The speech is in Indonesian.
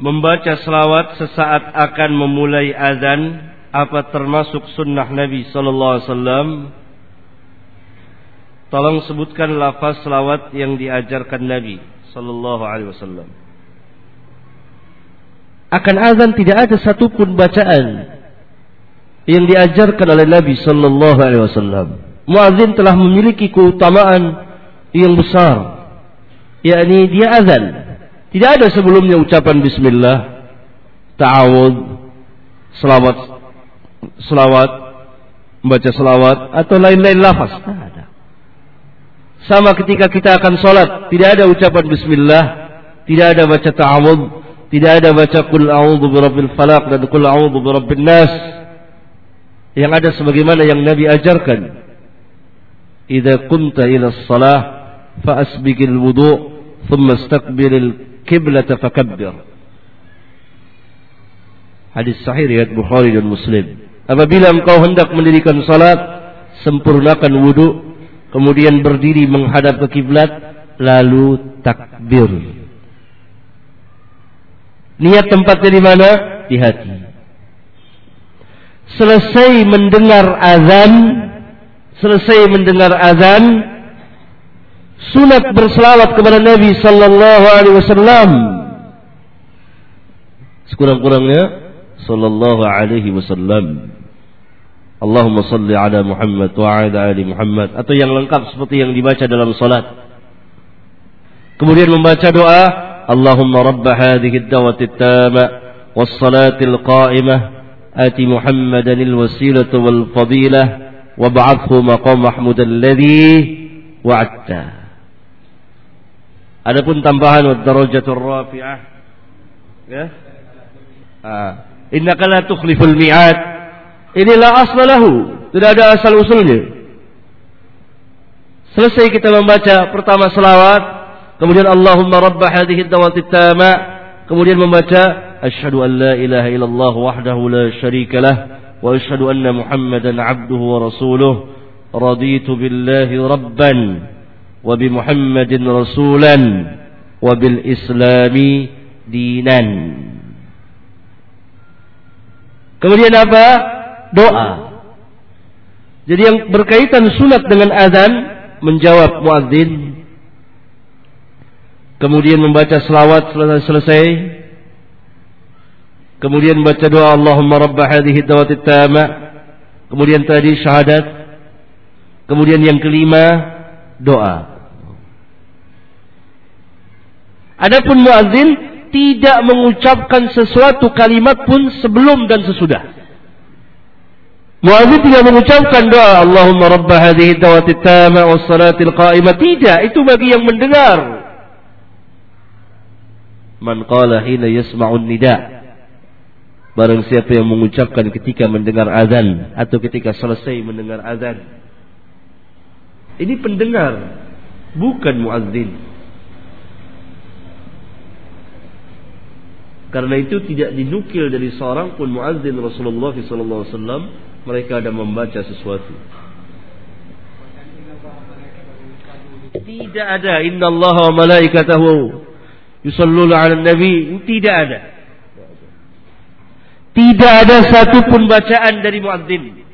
membaca selawat sesaat akan memulai azan apa termasuk sunnah Nabi sallallahu alaihi wasallam? Tolong sebutkan lafaz selawat yang diajarkan Nabi sallallahu alaihi wasallam. Akan azan tidak ada satupun bacaan yang diajarkan oleh Nabi sallallahu alaihi wasallam. Muazin telah memiliki keutamaan yang besar, yakni dia azan tidak ada sebelumnya ucapan bismillah, ta'awud, selawat, selawat, membaca selawat atau lain-lain lafaz. Tidak ada. Sama ketika kita akan sholat, tidak ada ucapan bismillah, tidak ada baca ta'awud, tidak ada baca kul a'udhu birabbil falaq dan kul a'udhu birabbin nas. Yang ada sebagaimana yang Nabi ajarkan. Idza kunta ila shalah fa asbiqil wudu' thumma istaqbilil kiblata fakabbir. Hadis sahih riwayat Bukhari dan Muslim. Apabila engkau hendak mendirikan salat, sempurnakan wudu, kemudian berdiri menghadap ke kiblat, lalu takbir. Niat tempatnya di mana? Di hati. Selesai mendengar azan, selesai mendengar azan, sunat berselawat kepada Nabi sallallahu alaihi wasallam. Sekurang-kurangnya sallallahu alaihi wasallam. Allahumma salli ala Muhammad wa ala ali Muhammad atau yang lengkap seperti yang dibaca dalam salat. Kemudian membaca doa, Allahumma rabb hadhihi ad-dawati at-tama was-salati al-qa'imah ati Muhammadan al-wasilata wal-fadilah wab'athhu maqam mahmud alladhi wa'adta. Adapun tambahan wa darajatur rafi'ah ya. Ah, innaka la tukhliful mi'ad. Inilah aslahu, tidak ada asal usulnya. Selesai kita membaca pertama selawat, kemudian Allahumma rabb hadhihi dawati tama, kemudian membaca asyhadu an la ilaha illallah wahdahu la syarika lah wa asyhadu anna muhammadan abduhu wa rasuluh raditu billahi rabban وبمحمد رسولا وبالإسلام dinan. Kemudian apa? Doa. Jadi yang berkaitan sunat dengan azan menjawab muadzin. Kemudian membaca selawat selesai, selesai. Kemudian membaca doa Allahumma rabb hadhihi dawati tama. Kemudian tadi syahadat. Kemudian yang kelima doa. Adapun muadzin tidak mengucapkan sesuatu kalimat pun sebelum dan sesudah. Muadzin tidak mengucapkan doa Allahumma rabb hadhihi dawati tama was salatil qa'imah tidak itu bagi yang mendengar. Man qala hina yasma'un nida. Barang siapa yang mengucapkan ketika mendengar azan atau ketika selesai mendengar azan. Ini pendengar, bukan muadzin. Karena itu tidak dinukil dari seorang pun muazzin Rasulullah SAW mereka ada membaca sesuatu. Tidak ada inna Allah wa malaikatahu yusalluna 'alan nabi, tidak ada. Tidak ada satu pun bacaan dari muazzin.